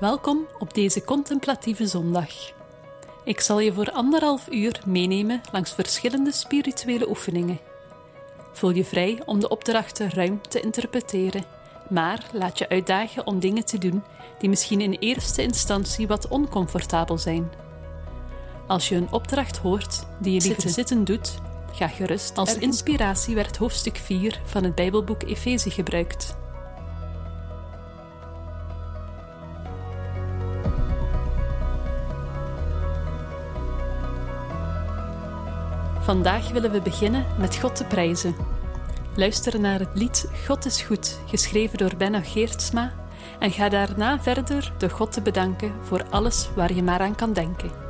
Welkom op deze contemplatieve zondag. Ik zal je voor anderhalf uur meenemen langs verschillende spirituele oefeningen. Voel je vrij om de opdrachten ruim te interpreteren, maar laat je uitdagen om dingen te doen die misschien in eerste instantie wat oncomfortabel zijn. Als je een opdracht hoort die je liever zitten, doet, ga gerust. Als inspiratie werd hoofdstuk 4 van het Bijbelboek Efeze gebruikt. Vandaag willen we beginnen met God te prijzen. Luister naar het lied God is goed, geschreven door Benno Geertsma, en ga daarna verder door God te bedanken voor alles waar je maar aan kan denken.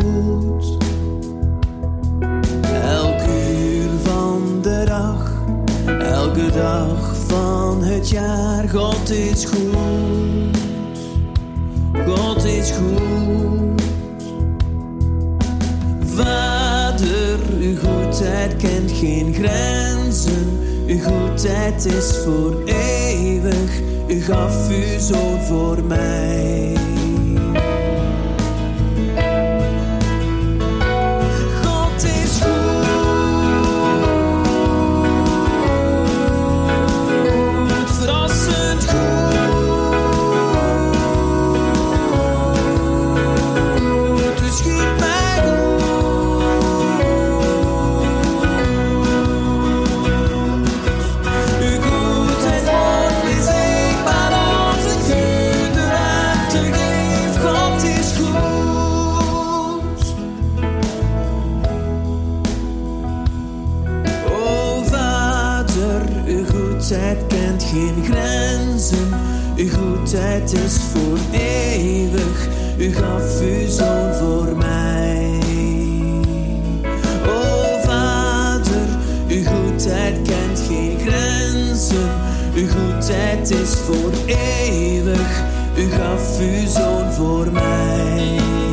goed. Elk uur van de dag, elke dag van het jaar, God is goed. God is goed. Vader, uw goedheid kent geen grenzen. Uw goedheid is voor eeuwig. U gaf uw zoon voor mij. Uw goedheid is voor eeuwig, u gaf uw zoon voor mij. O Vader, uw goedheid kent geen grenzen, uw goedheid is voor eeuwig, u gaf uw zoon voor mij.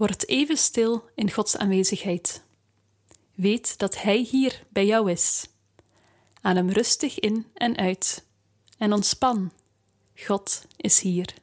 Word even stil in Gods aanwezigheid. Weet dat Hij hier bij jou is. Adem rustig in en uit en ontspan. God is hier.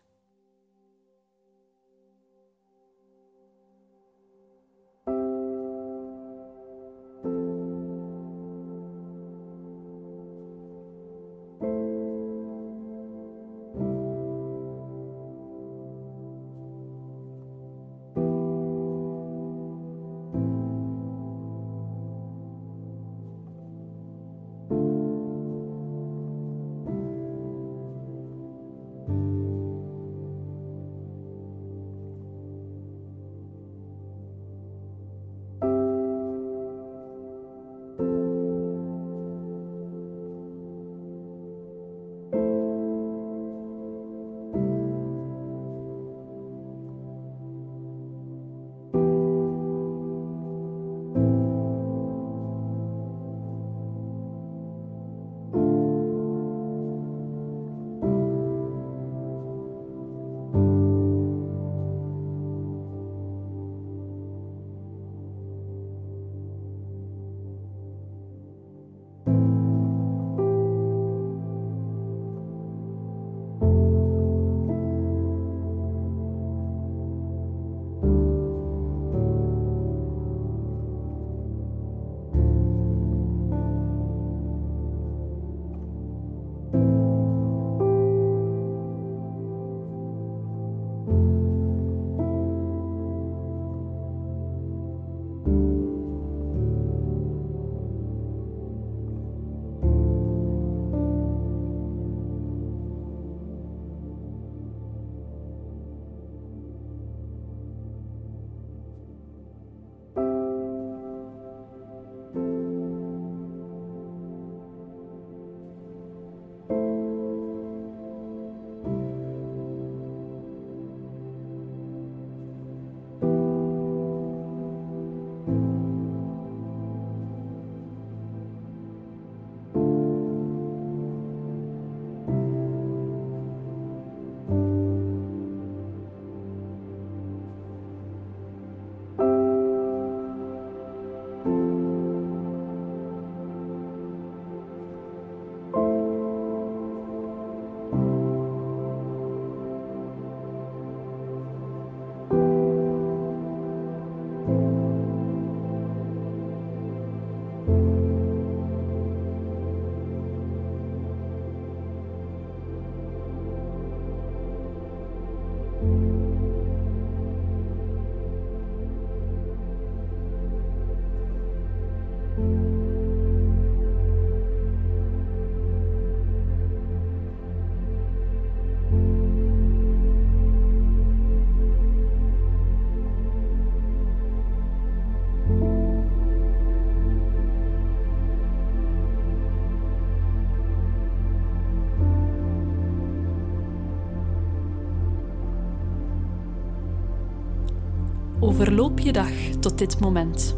Overloop je dag tot dit moment.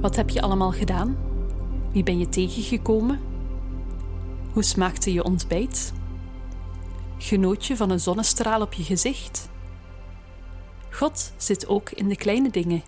Wat heb je allemaal gedaan? Wie ben je tegengekomen? Hoe smaakte je ontbijt? Genoot je van een zonnestraal op je gezicht? God zit ook in de kleine dingen.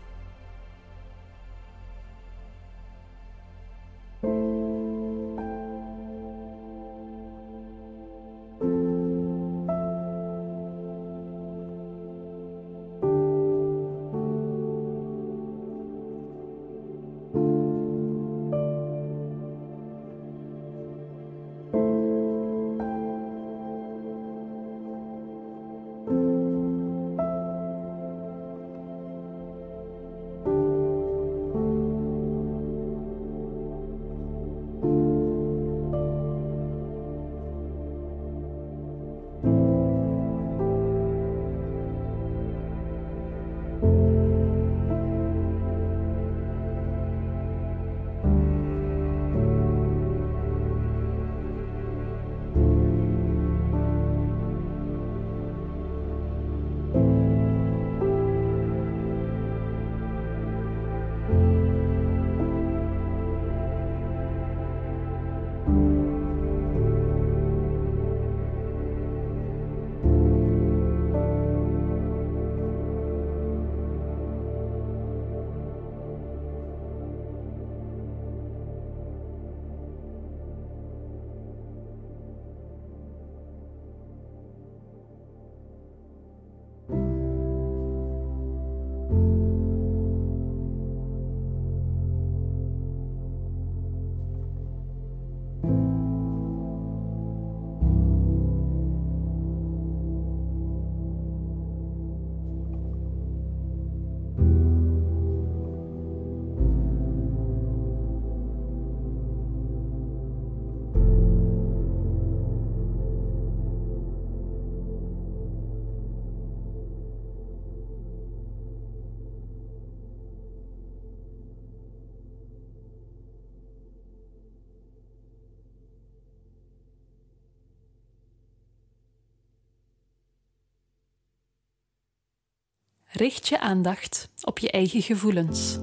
Richt je aandacht op je eigen gevoelens.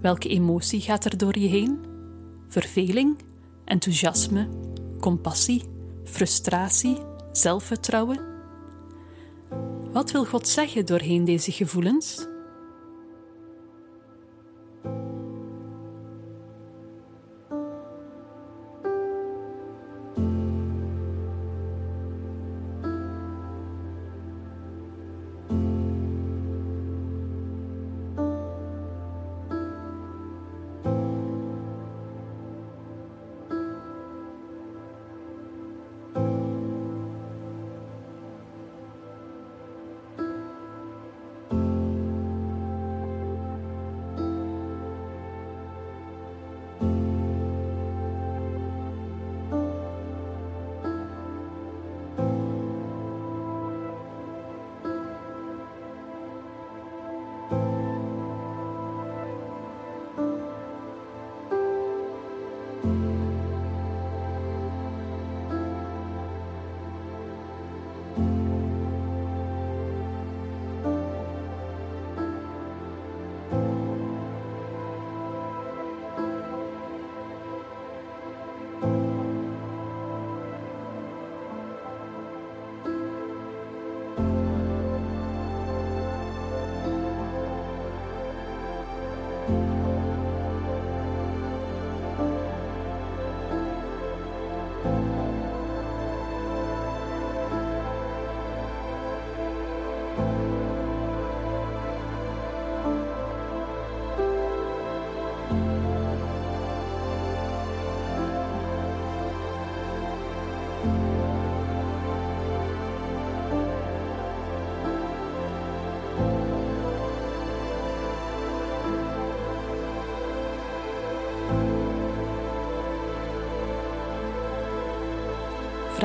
Welke emotie gaat er door je heen? Verveling, enthousiasme, compassie, frustratie, zelfvertrouwen? Wat wil God zeggen doorheen deze gevoelens?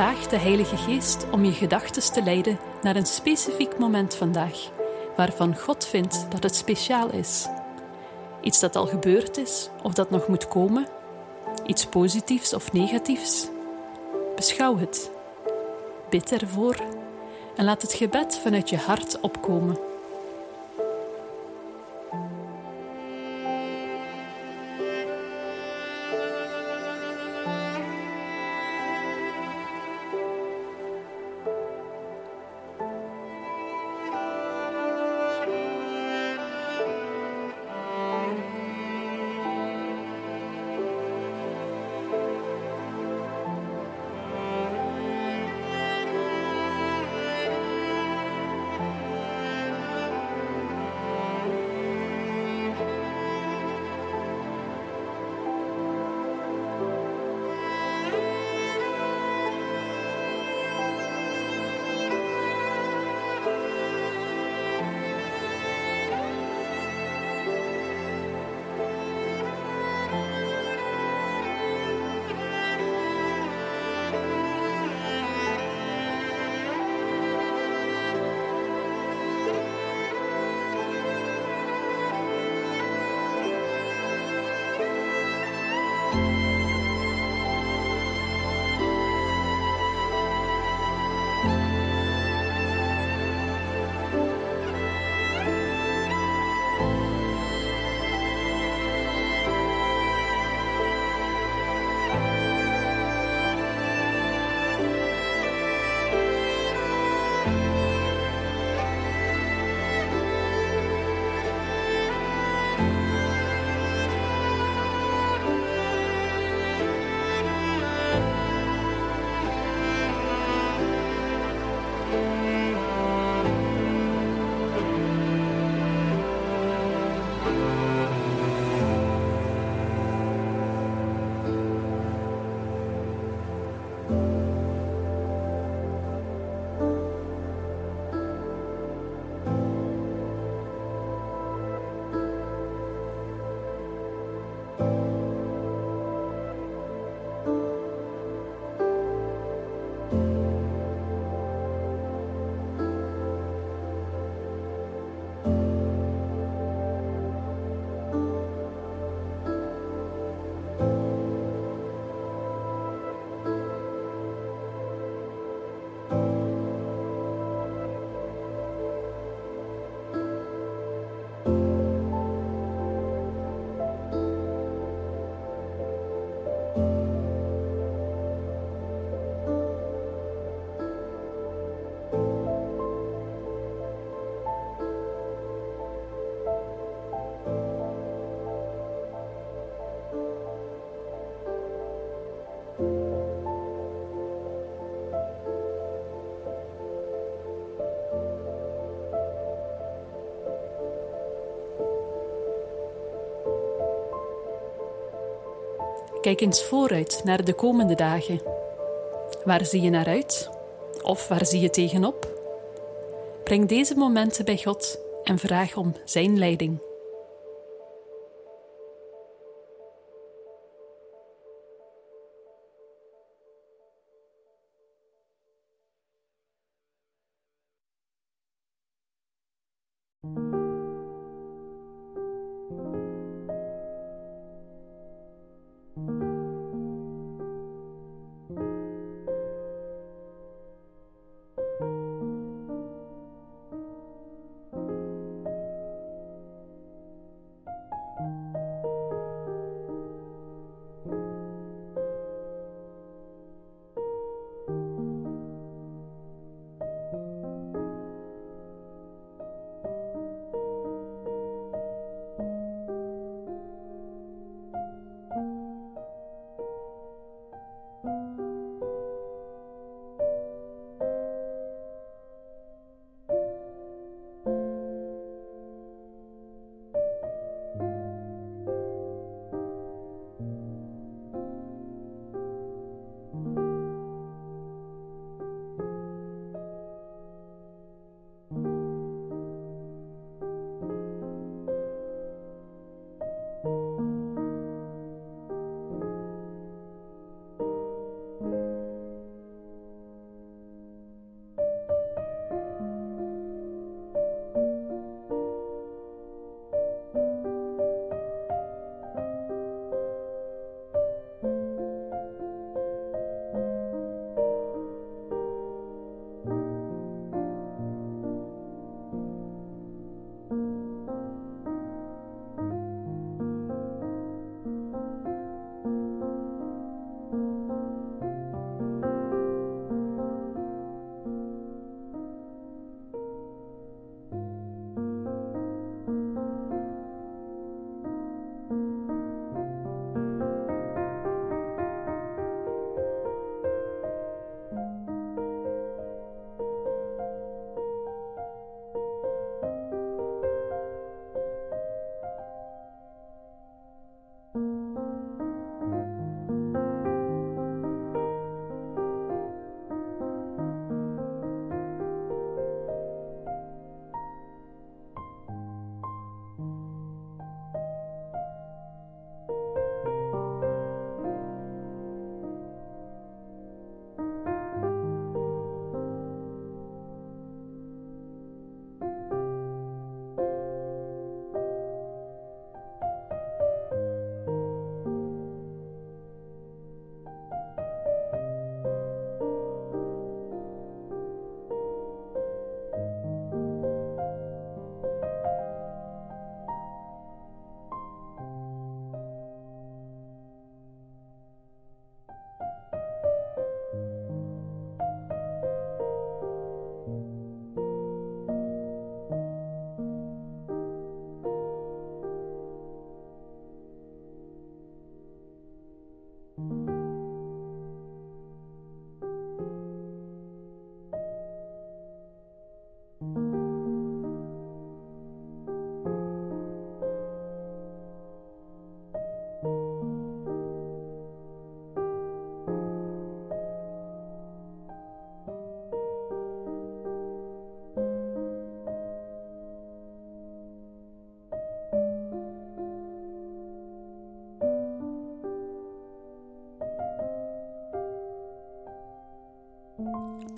Vraag de Heilige Geest om je gedachten te leiden naar een specifiek moment vandaag, waarvan God vindt dat het speciaal is. Iets dat al gebeurd is of dat nog moet komen, iets positiefs of negatiefs. Beschouw het, bid ervoor en laat het gebed vanuit je hart opkomen. Kijk eens vooruit naar de komende dagen. Waar zie je naar uit? Of waar zie je tegenop? Breng deze momenten bij God en vraag om Zijn leiding.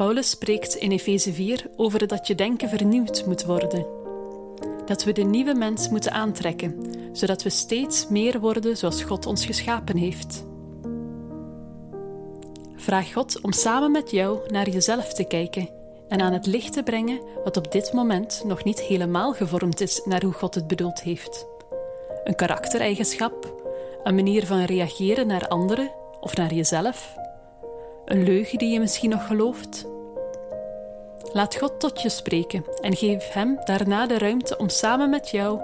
Paulus spreekt in Efeze 4 over dat je denken vernieuwd moet worden. Dat we de nieuwe mens moeten aantrekken, zodat we steeds meer worden zoals God ons geschapen heeft. Vraag God om samen met jou naar jezelf te kijken en aan het licht te brengen wat op dit moment nog niet helemaal gevormd is naar hoe God het bedoeld heeft. Een karaktereigenschap, een manier van reageren naar anderen of naar jezelf, een leugen die je misschien nog gelooft. Laat God tot je spreken en geef Hem daarna de ruimte om samen met jou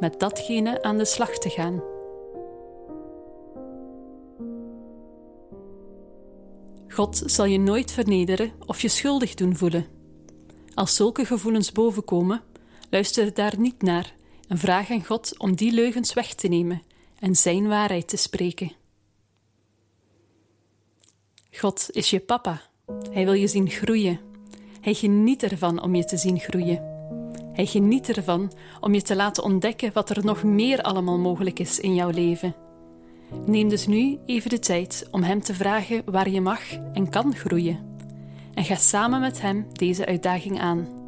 met datgene aan de slag te gaan. God zal je nooit vernederen of je schuldig doen voelen. Als zulke gevoelens bovenkomen, luister daar niet naar en vraag aan God om die leugens weg te nemen en Zijn waarheid te spreken. God is je papa. Hij wil je zien groeien. Hij geniet ervan om je te zien groeien. Hij geniet ervan om je te laten ontdekken wat er nog meer allemaal mogelijk is in jouw leven. Neem dus nu even de tijd om Hem te vragen waar je mag en kan groeien. En ga samen met Hem deze uitdaging aan.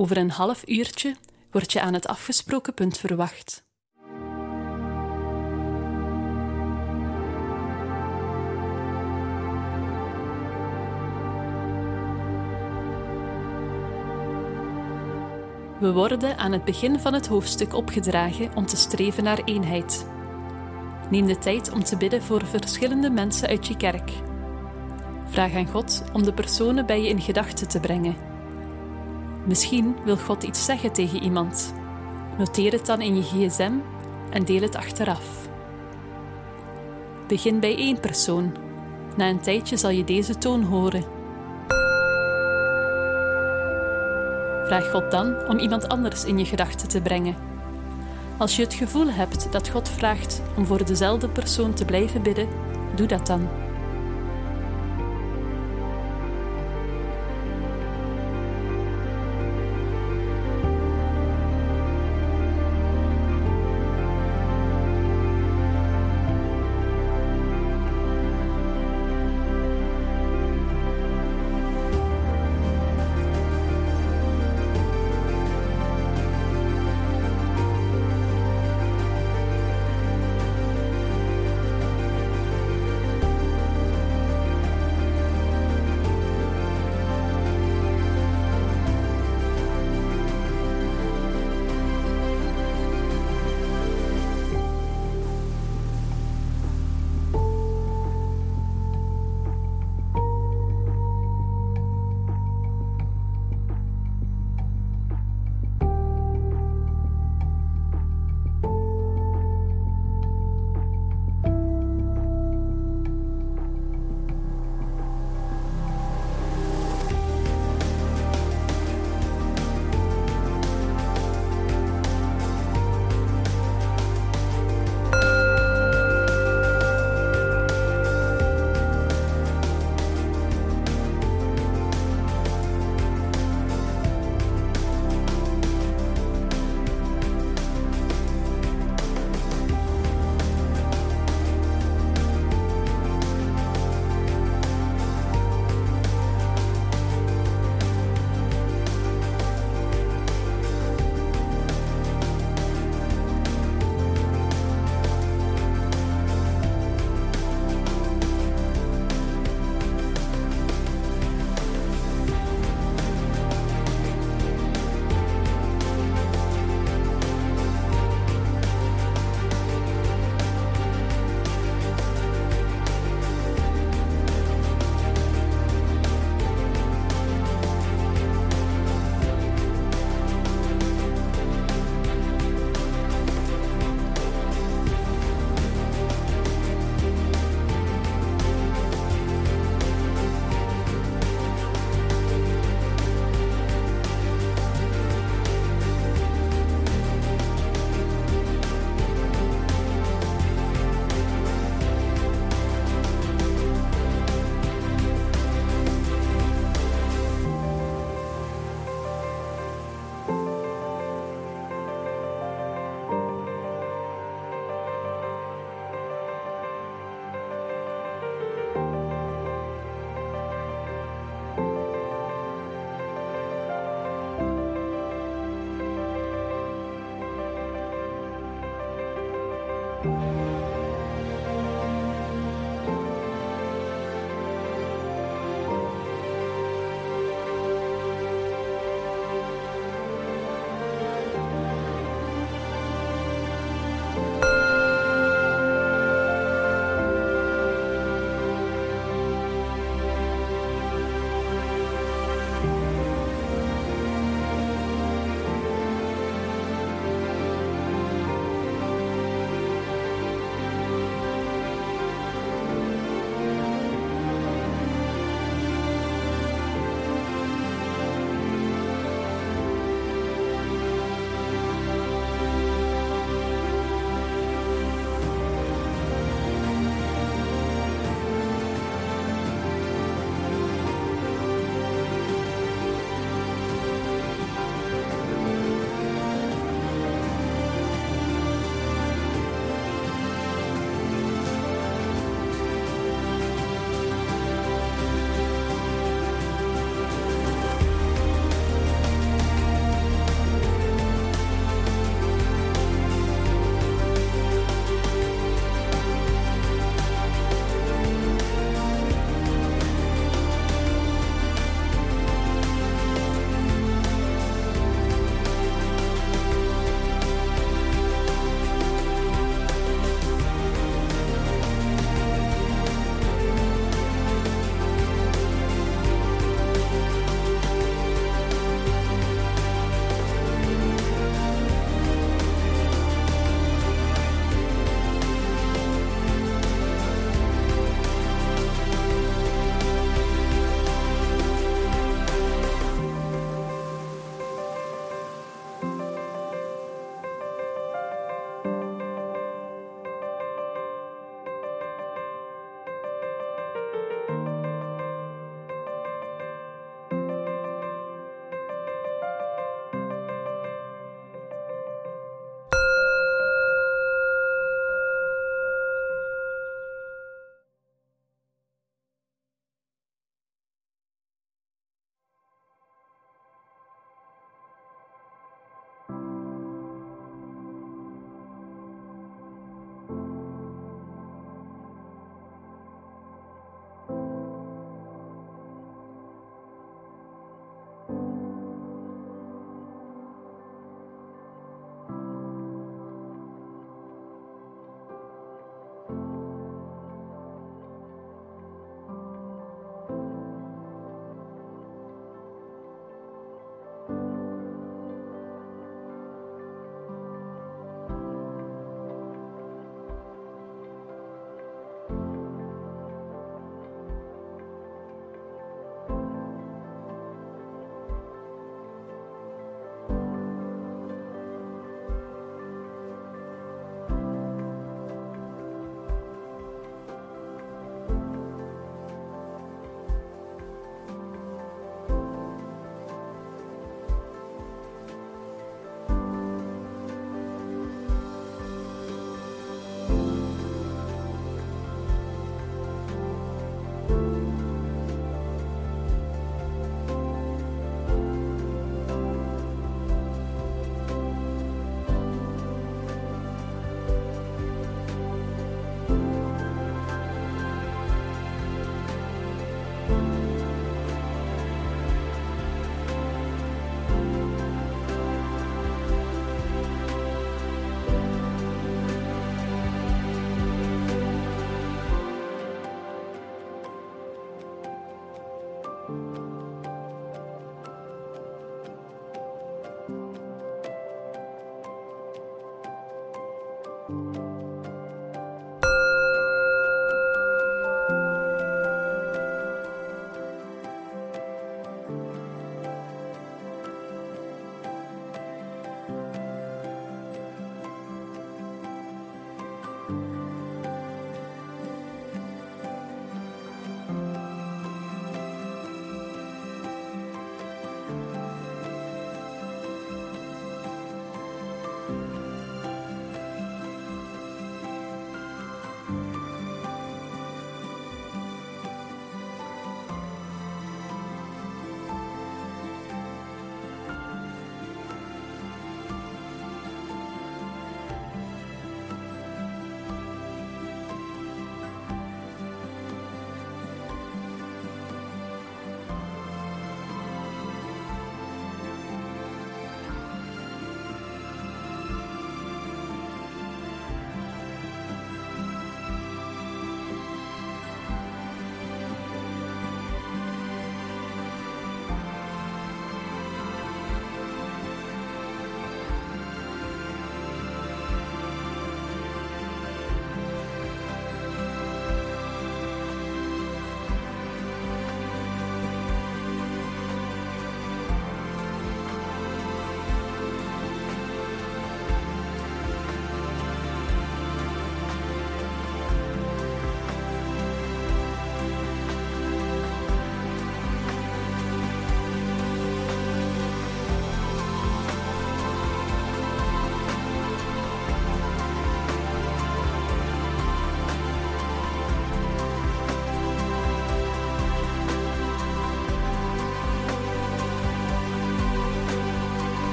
Over een half uurtje word je aan het afgesproken punt verwacht. We worden aan het begin van het hoofdstuk opgedragen om te streven naar eenheid. Neem de tijd om te bidden voor verschillende mensen uit je kerk. Vraag aan God om de personen bij je in gedachten te brengen. Misschien wil God iets zeggen tegen iemand. Noteer het dan in je gsm en deel het achteraf. Begin bij één persoon. Na een tijdje zal je deze toon horen. Vraag God dan om iemand anders in je gedachten te brengen. Als je het gevoel hebt dat God vraagt om voor dezelfde persoon te blijven bidden, doe dat dan.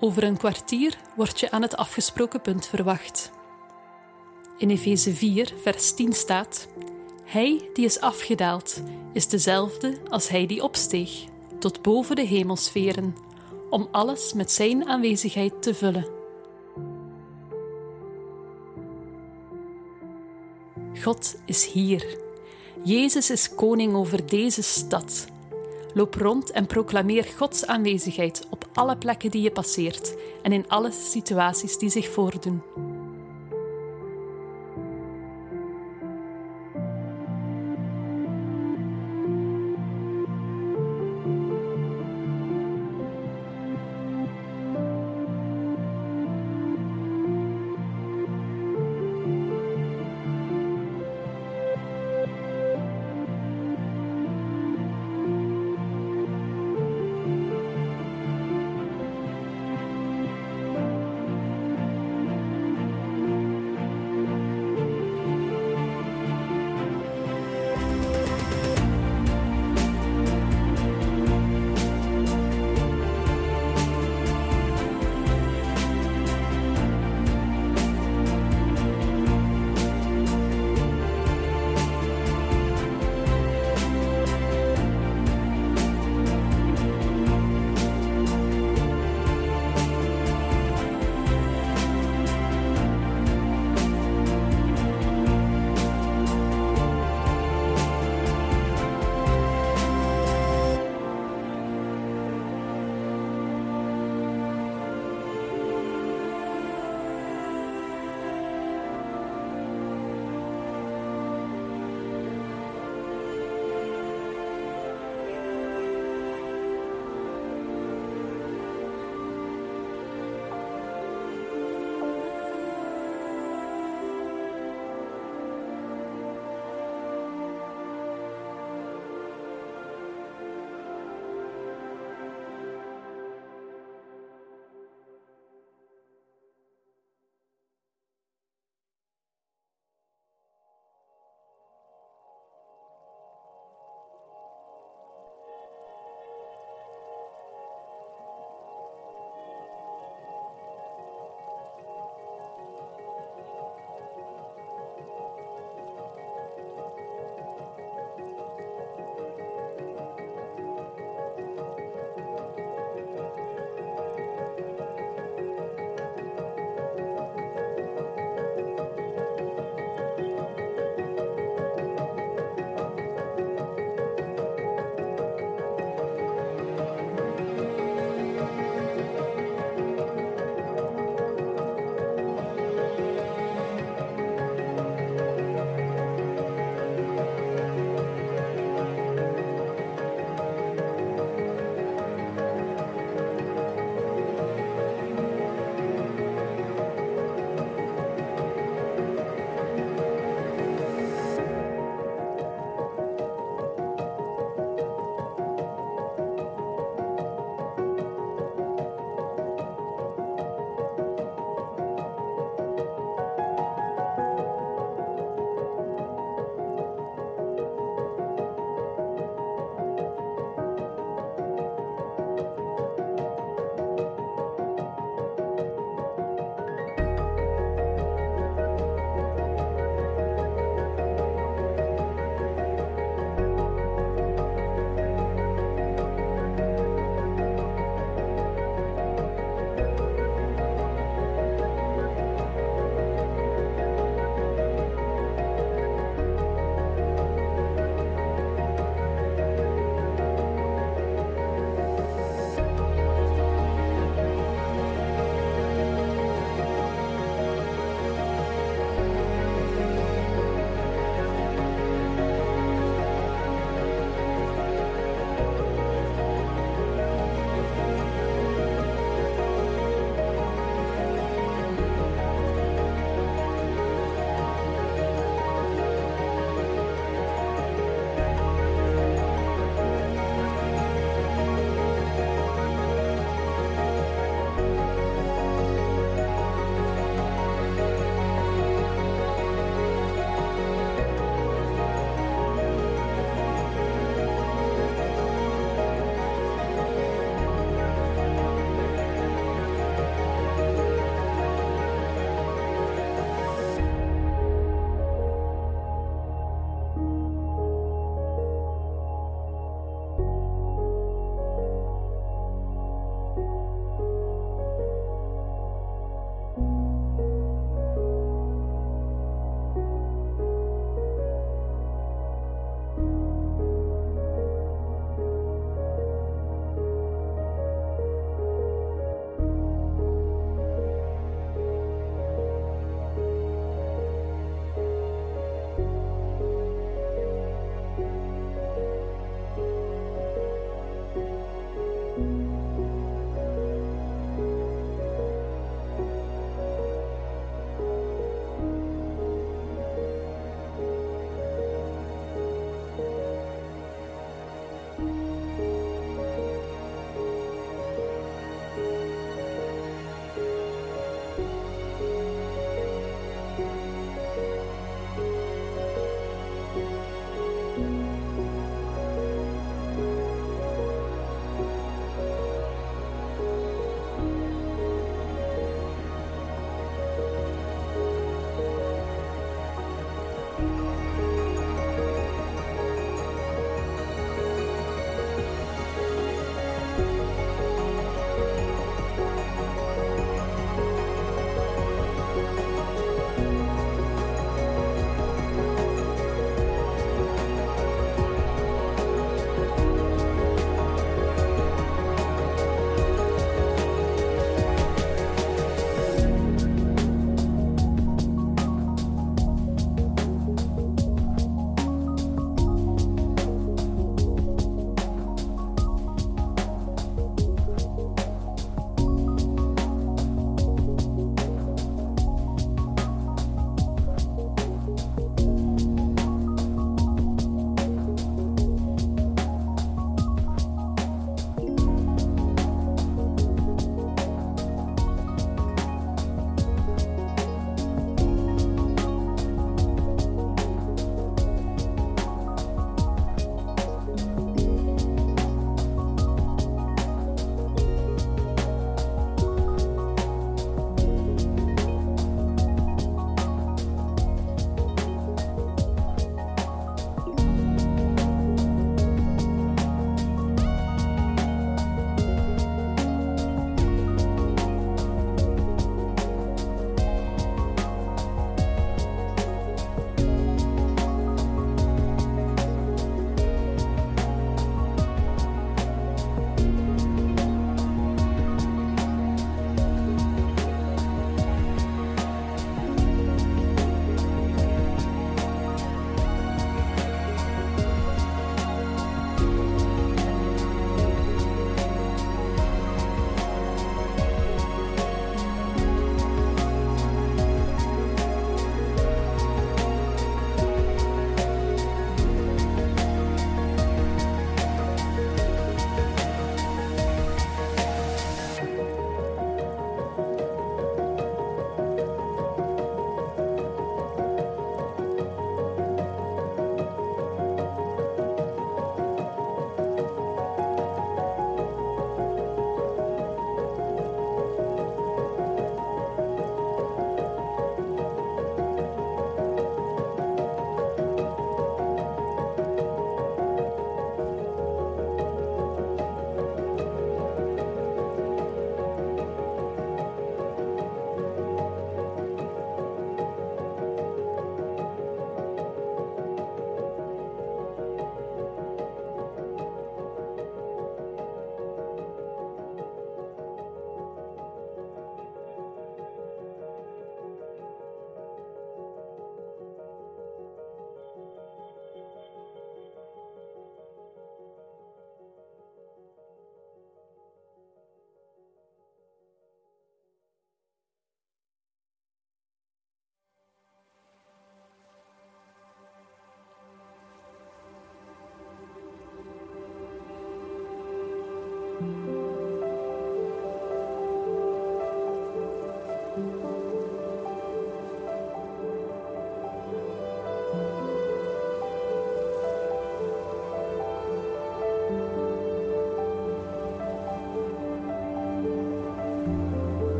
Over een kwartier word je aan het afgesproken punt verwacht. In Efeze 4, vers 10 staat: Hij die is afgedaald, is dezelfde als hij die opsteeg, tot boven de hemelsferen, om alles met zijn aanwezigheid te vullen. God is hier. Jezus is koning over deze stad. Loop rond en proclameer Gods aanwezigheid op alle plekken die je passeert en in alle situaties die zich voordoen.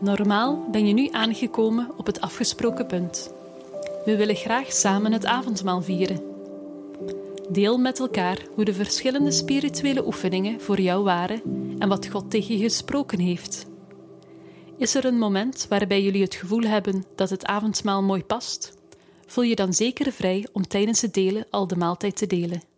Normaal ben je nu aangekomen op het afgesproken punt. We willen graag samen het avondmaal vieren. Deel met elkaar hoe de verschillende spirituele oefeningen voor jou waren en wat God tegen je gesproken heeft. Is er een moment waarbij jullie het gevoel hebben dat het avondmaal mooi past? Voel je dan zeker vrij om tijdens het delen al de maaltijd te delen.